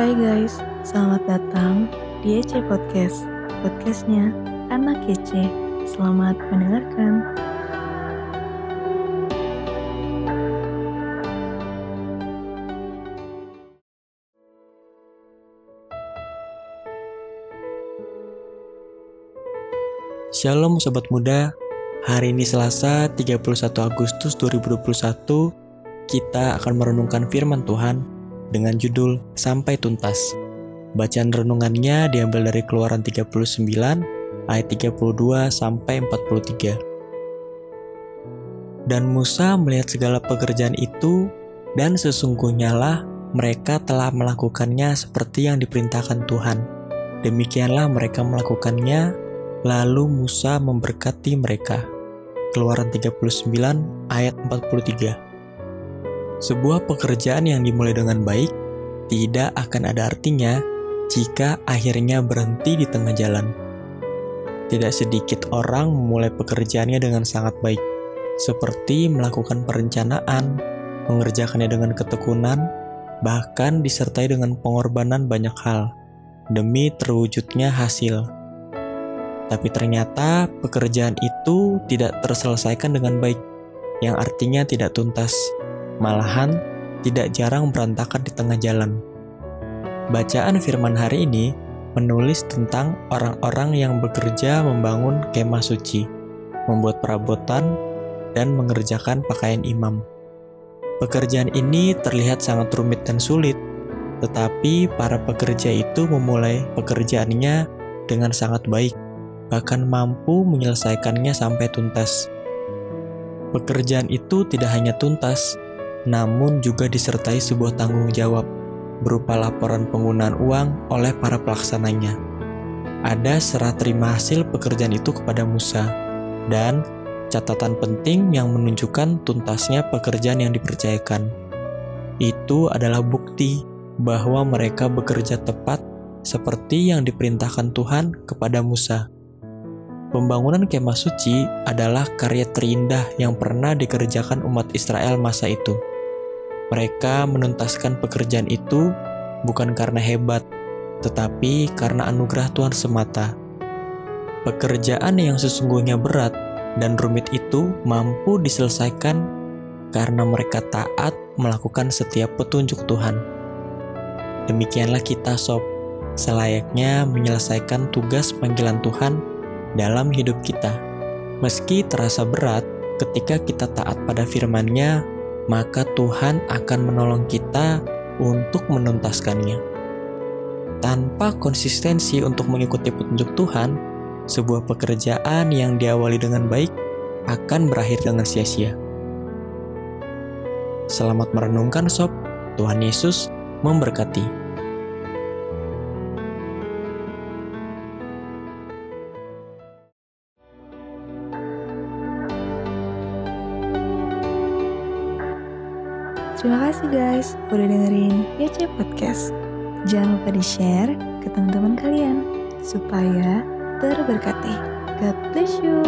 Hai guys, selamat datang di EC Podcast Podcastnya Anak EC Selamat mendengarkan. Shalom Sobat Muda, hari ini Selasa 31 Agustus 2021 kita akan merenungkan firman Tuhan dengan judul Sampai Tuntas. Bacaan renungannya diambil dari Keluaran 39 ayat 32 sampai 43. Dan Musa melihat segala pekerjaan itu dan sesungguhnya lah mereka telah melakukannya seperti yang diperintahkan Tuhan. Demikianlah mereka melakukannya, lalu Musa memberkati mereka. Keluaran 39 ayat 43. Sebuah pekerjaan yang dimulai dengan baik tidak akan ada artinya jika akhirnya berhenti di tengah jalan. Tidak sedikit orang memulai pekerjaannya dengan sangat baik, seperti melakukan perencanaan, mengerjakannya dengan ketekunan, bahkan disertai dengan pengorbanan banyak hal demi terwujudnya hasil. Tapi ternyata pekerjaan itu tidak terselesaikan dengan baik, yang artinya tidak tuntas malahan tidak jarang berantakan di tengah jalan. Bacaan firman hari ini menulis tentang orang-orang yang bekerja membangun kemah suci, membuat perabotan, dan mengerjakan pakaian imam. Pekerjaan ini terlihat sangat rumit dan sulit, tetapi para pekerja itu memulai pekerjaannya dengan sangat baik, bahkan mampu menyelesaikannya sampai tuntas. Pekerjaan itu tidak hanya tuntas, namun juga disertai sebuah tanggung jawab berupa laporan penggunaan uang oleh para pelaksananya. Ada serah terima hasil pekerjaan itu kepada Musa, dan catatan penting yang menunjukkan tuntasnya pekerjaan yang dipercayakan. Itu adalah bukti bahwa mereka bekerja tepat seperti yang diperintahkan Tuhan kepada Musa. Pembangunan kemah suci adalah karya terindah yang pernah dikerjakan umat Israel masa itu. Mereka menuntaskan pekerjaan itu bukan karena hebat, tetapi karena anugerah Tuhan semata. Pekerjaan yang sesungguhnya berat dan rumit itu mampu diselesaikan karena mereka taat melakukan setiap petunjuk Tuhan. Demikianlah kita sob, selayaknya menyelesaikan tugas panggilan Tuhan dalam hidup kita. Meski terasa berat ketika kita taat pada firman-Nya maka Tuhan akan menolong kita untuk menuntaskannya. Tanpa konsistensi untuk mengikuti petunjuk Tuhan, sebuah pekerjaan yang diawali dengan baik akan berakhir dengan sia-sia. Selamat merenungkan sob, Tuhan Yesus memberkati. Terima kasih guys udah dengerin YC Podcast. Jangan lupa di-share ke teman-teman kalian supaya terberkati. God bless you.